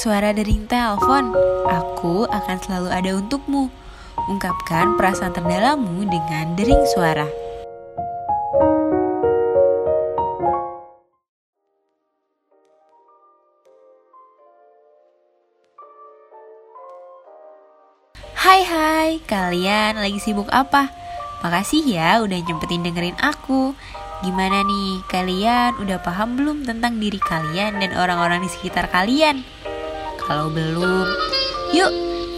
suara dering telepon. Aku akan selalu ada untukmu. Ungkapkan perasaan terdalammu dengan dering suara. Hai hai, kalian lagi sibuk apa? Makasih ya udah nyempetin dengerin aku. Gimana nih, kalian udah paham belum tentang diri kalian dan orang-orang di sekitar kalian? Kalau belum, yuk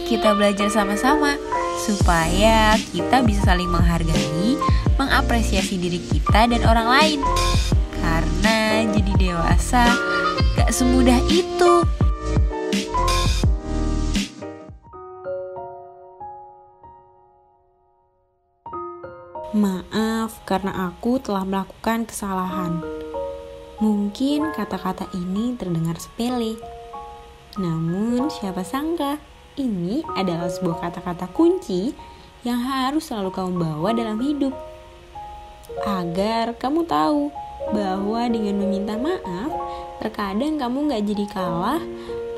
kita belajar sama-sama supaya kita bisa saling menghargai, mengapresiasi diri kita dan orang lain. Karena jadi dewasa gak semudah itu. Maaf karena aku telah melakukan kesalahan. Mungkin kata-kata ini terdengar sepele. Namun siapa sangka ini adalah sebuah kata-kata kunci yang harus selalu kamu bawa dalam hidup. Agar kamu tahu bahwa dengan meminta maaf, terkadang kamu gak jadi kalah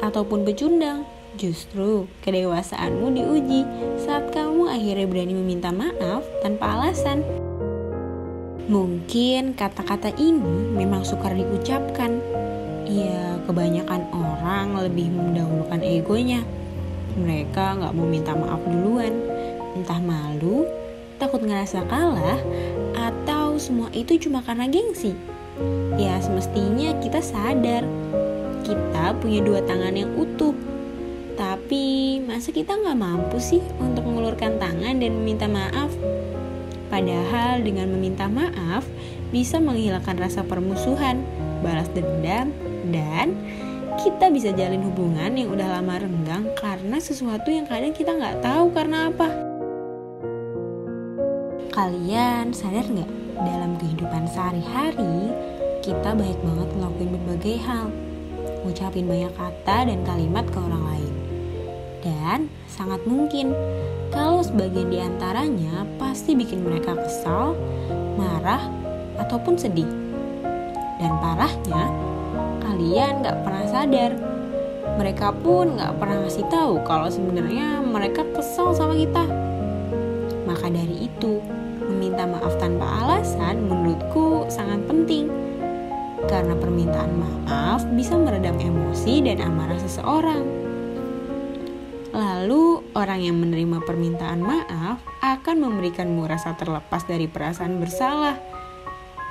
ataupun pecundang. Justru kedewasaanmu diuji saat kamu akhirnya berani meminta maaf tanpa alasan. Mungkin kata-kata ini memang sukar diucapkan. Ya, kebanyakan orang lebih mendahulukan egonya. Mereka nggak mau minta maaf duluan. Entah malu, takut ngerasa kalah, atau semua itu cuma karena gengsi. Ya, semestinya kita sadar kita punya dua tangan yang utuh tapi masa kita nggak mampu sih untuk mengulurkan tangan dan meminta maaf? Padahal dengan meminta maaf bisa menghilangkan rasa permusuhan, balas dendam, dan kita bisa jalin hubungan yang udah lama renggang karena sesuatu yang kadang kita nggak tahu karena apa. Kalian sadar nggak dalam kehidupan sehari-hari kita baik banget ngelakuin berbagai hal, ngucapin banyak kata dan kalimat ke orang lain. Dan sangat mungkin kalau sebagian di antaranya pasti bikin mereka kesal, marah, ataupun sedih. Dan parahnya, kalian gak pernah sadar. Mereka pun gak pernah ngasih tahu kalau sebenarnya mereka kesal sama kita. Maka dari itu, meminta maaf tanpa alasan menurutku sangat penting. Karena permintaan maaf bisa meredam emosi dan amarah seseorang. Lalu, orang yang menerima permintaan maaf akan memberikanmu rasa terlepas dari perasaan bersalah.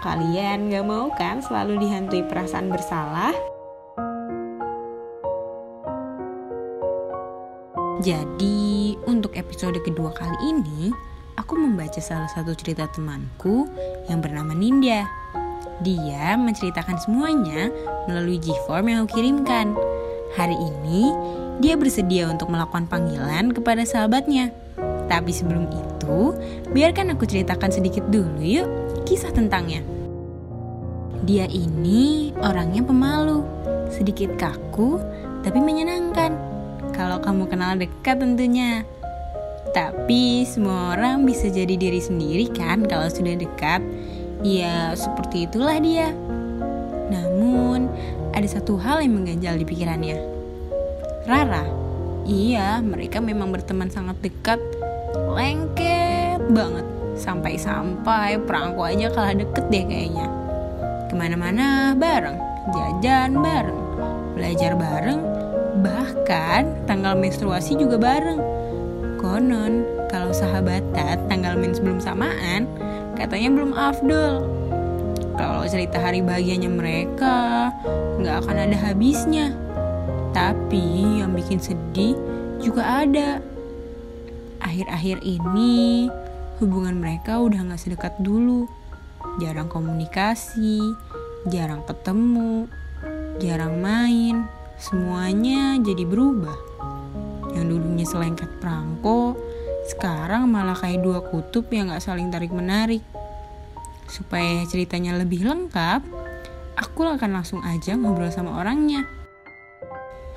Kalian gak mau kan selalu dihantui perasaan bersalah? Jadi, untuk episode kedua kali ini, aku membaca salah satu cerita temanku yang bernama Ninda. Dia menceritakan semuanya melalui G-form yang aku kirimkan. Hari ini, dia bersedia untuk melakukan panggilan kepada sahabatnya. Tapi sebelum itu, biarkan aku ceritakan sedikit dulu yuk kisah tentangnya. Dia ini orangnya pemalu, sedikit kaku, tapi menyenangkan. Kalau kamu kenal dekat tentunya. Tapi semua orang bisa jadi diri sendiri kan kalau sudah dekat. Ya seperti itulah dia. Namun ada satu hal yang mengganjal di pikirannya. Rara. Iya, mereka memang berteman sangat dekat. Lengket banget. Sampai-sampai perangku aja kalah deket deh kayaknya. Ke mana-mana bareng, jajan bareng, belajar bareng, bahkan tanggal menstruasi juga bareng. Konon, kalau sahabatan tanggal mens belum samaan, katanya belum afdol. Kalau cerita hari bahagianya mereka, nggak akan ada habisnya. Tapi yang bikin sedih juga ada. Akhir-akhir ini hubungan mereka udah gak sedekat dulu. Jarang komunikasi, jarang ketemu, jarang main. Semuanya jadi berubah. Yang dulunya selengket perangko, sekarang malah kayak dua kutub yang gak saling tarik-menarik. Supaya ceritanya lebih lengkap, aku akan langsung aja ngobrol sama orangnya.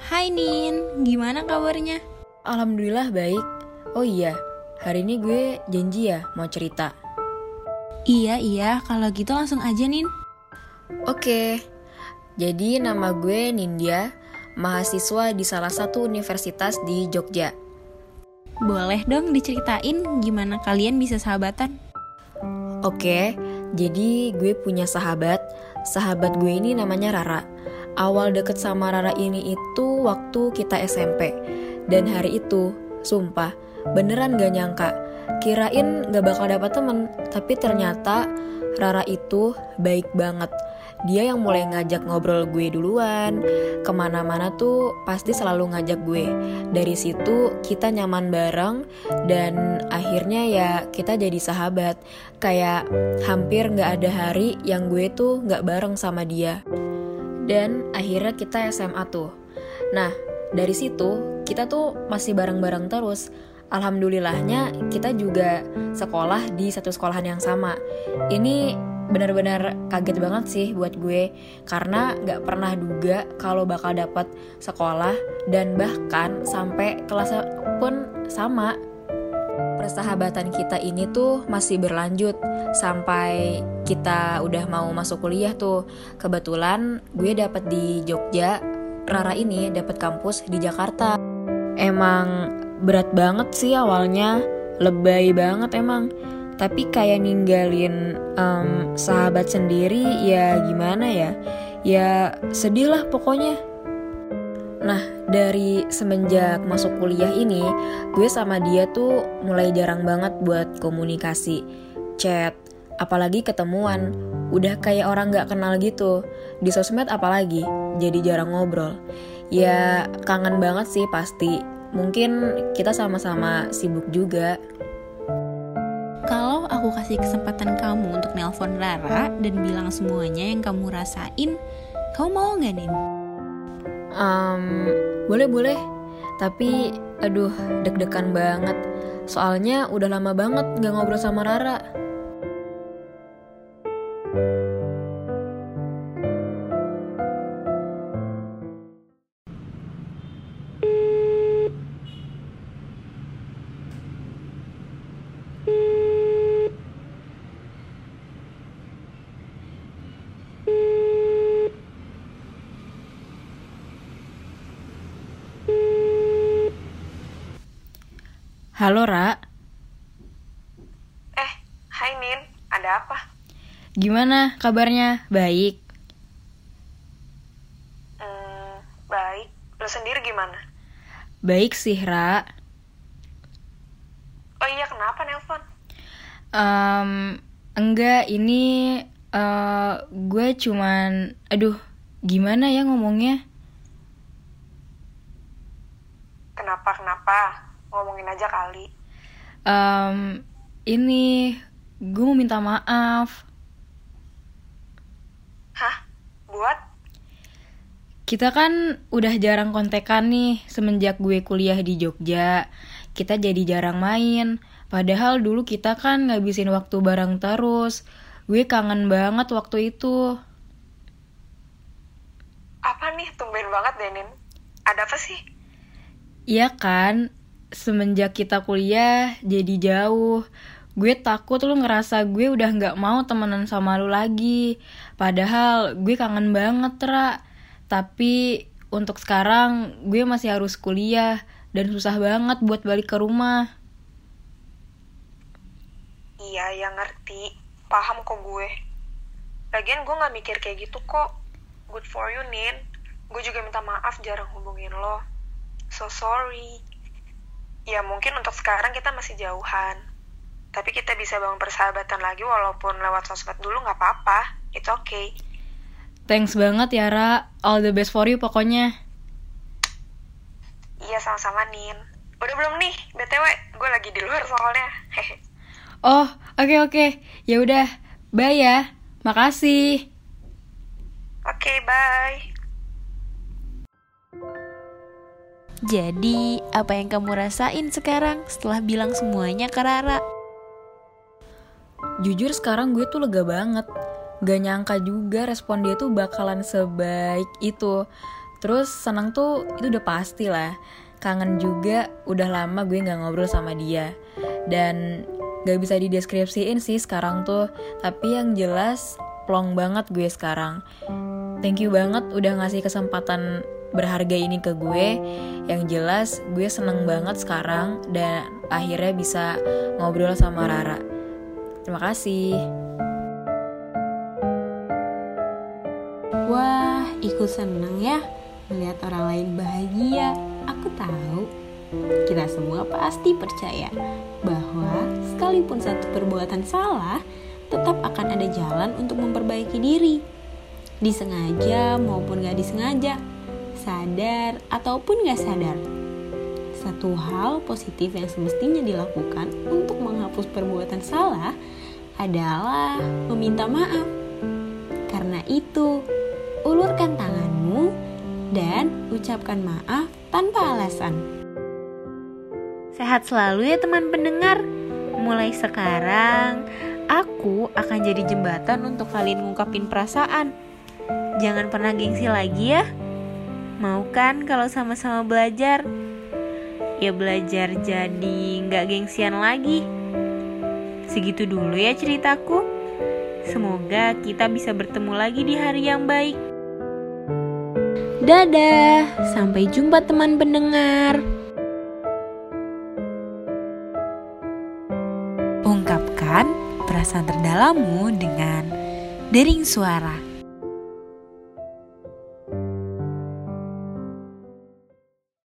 Hai Nin, gimana kabarnya? Alhamdulillah baik. Oh iya, hari ini gue janji ya mau cerita. Iya, iya, kalau gitu langsung aja Nin. Oke, jadi nama gue Nindya, mahasiswa di salah satu universitas di Jogja. Boleh dong diceritain gimana kalian bisa sahabatan? Oke, jadi gue punya sahabat. Sahabat gue ini namanya Rara. Awal deket sama Rara ini itu waktu kita SMP. Dan hari itu, sumpah, beneran gak nyangka. Kirain gak bakal dapat temen, tapi ternyata Rara itu baik banget. Dia yang mulai ngajak ngobrol gue duluan, ke mana-mana tuh pasti selalu ngajak gue. Dari situ kita nyaman bareng dan akhirnya ya kita jadi sahabat. Kayak hampir gak ada hari yang gue tuh gak bareng sama dia. Dan akhirnya kita SMA tuh. Nah, dari situ kita tuh masih bareng-bareng terus. Alhamdulillahnya kita juga sekolah di satu sekolahan yang sama. Ini benar-benar kaget banget sih buat gue karena gak pernah duga kalau bakal dapat sekolah dan bahkan sampai kelas pun sama. Persahabatan kita ini tuh masih berlanjut sampai kita udah mau masuk kuliah tuh. Kebetulan gue dapet di Jogja, Rara ini dapat kampus di Jakarta. Emang berat banget sih awalnya, lebay banget emang. Tapi kayak ninggalin um, sahabat sendiri ya gimana ya? Ya sedih lah pokoknya. Nah, dari semenjak masuk kuliah ini, gue sama dia tuh mulai jarang banget buat komunikasi, chat, apalagi ketemuan. Udah kayak orang gak kenal gitu. Di sosmed apalagi, jadi jarang ngobrol. Ya kangen banget sih pasti. Mungkin kita sama-sama sibuk juga. Kalau aku kasih kesempatan kamu untuk nelpon Rara dan bilang semuanya yang kamu rasain, kamu mau nggak nih? Um, boleh boleh. Tapi aduh deg-degan banget. Soalnya udah lama banget gak ngobrol sama Rara. Halo Ra, Eh, hai Nin, ada apa? gimana kabarnya? Baik. Hmm, baik. Lo sendiri gimana? Baik sih Ra. Oh iya, kenapa nelpon? Em, enggak, ini eh, gue cuman, aduh, gimana ya ngomongnya? Kenapa, kenapa? Ngomongin aja kali. Em, ini gue mau minta maaf. Hah? Buat? Kita kan udah jarang kontekan nih semenjak gue kuliah di Jogja. Kita jadi jarang main. Padahal dulu kita kan ngabisin waktu bareng terus. Gue kangen banget waktu itu. Apa nih? Tumben banget deh, Nin. Ada apa sih? Iya kan, semenjak kita kuliah jadi jauh. Gue takut lu ngerasa gue udah nggak mau temenan sama lu lagi. Padahal gue kangen banget, Ra. Tapi untuk sekarang gue masih harus kuliah dan susah banget buat balik ke rumah. Iya, yang ngerti. Paham kok gue. Lagian gue gak mikir kayak gitu kok. Good for you, Nin. Gue juga minta maaf jarang hubungin lo. So sorry. Ya mungkin untuk sekarang kita masih jauhan. Tapi kita bisa bangun persahabatan lagi walaupun lewat sosmed dulu gak apa-apa. It's okay. Thanks banget ya, Ra. All the best for you pokoknya. Iya sama-sama Nin. Udah belum nih, BTW, gue lagi di luar soalnya. Oh, oke oke. Ya udah, bye ya. Makasih. Oke, bye. Jadi, apa yang kamu rasain sekarang setelah bilang semuanya ke Rara? Jujur sekarang gue tuh lega banget. Gak nyangka juga respon dia tuh bakalan sebaik itu. Terus senang tuh itu udah pasti lah. Kangen juga udah lama gue gak ngobrol sama dia. Dan gak bisa dideskripsiin sih sekarang tuh. Tapi yang jelas plong banget gue sekarang. Thank you banget udah ngasih kesempatan berharga ini ke gue. Yang jelas gue seneng banget sekarang dan akhirnya bisa ngobrol sama Rara. Terima kasih. Wah, ikut seneng ya melihat orang lain bahagia. Aku tahu kita semua pasti percaya bahwa sekalipun satu perbuatan salah, tetap akan ada jalan untuk memperbaiki diri. Disengaja maupun gak disengaja, sadar ataupun gak sadar. Satu hal positif yang semestinya dilakukan untuk menghapus perbuatan salah adalah meminta maaf. Karena itu, ulurkan tanganmu dan ucapkan maaf tanpa alasan. Sehat selalu ya teman pendengar. Mulai sekarang, aku akan jadi jembatan untuk kalian ngungkapin perasaan. Jangan pernah gengsi lagi ya. Mau kan kalau sama-sama belajar? Ya belajar jadi nggak gengsian lagi. Segitu dulu ya ceritaku. Semoga kita bisa bertemu lagi di hari yang baik. Dadah, sampai jumpa teman pendengar. Ungkapkan perasaan terdalammu dengan dering suara.